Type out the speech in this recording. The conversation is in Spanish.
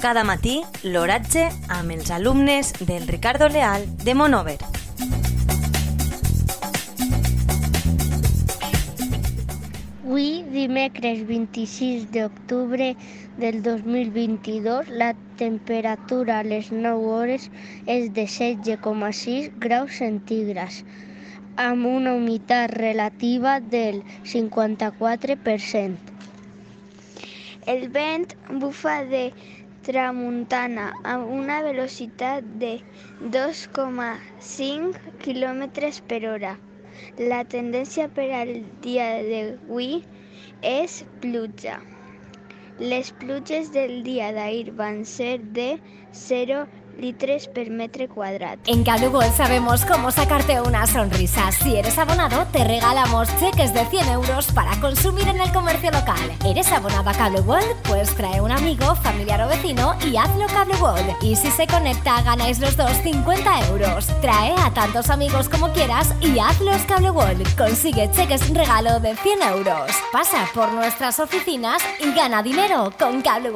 cada matí l'oratge amb els alumnes del Ricardo Leal de Monover. Avui, dimecres 26 d'octubre del 2022, la temperatura a les 9 hores és de 16,6 graus centígrads, amb una humitat relativa del 54%. El vent bufa de tramuntana a una velocidad de 2,5 km per hora. La tendència per al dia d'avui és pluja. Les pluges del dia d'ahir van ser de 0 per metro cuadrado. En Cable sabemos cómo sacarte una sonrisa. Si eres abonado, te regalamos cheques de 100 euros para consumir en el comercio local. ¿Eres abonado a Cable Pues trae un amigo, familiar o vecino y hazlo Cable Y si se conecta, ganáis los dos 50 euros. Trae a tantos amigos como quieras y hazlos Cable Consigue cheques regalo de 100 euros. Pasa por nuestras oficinas y gana dinero con Cable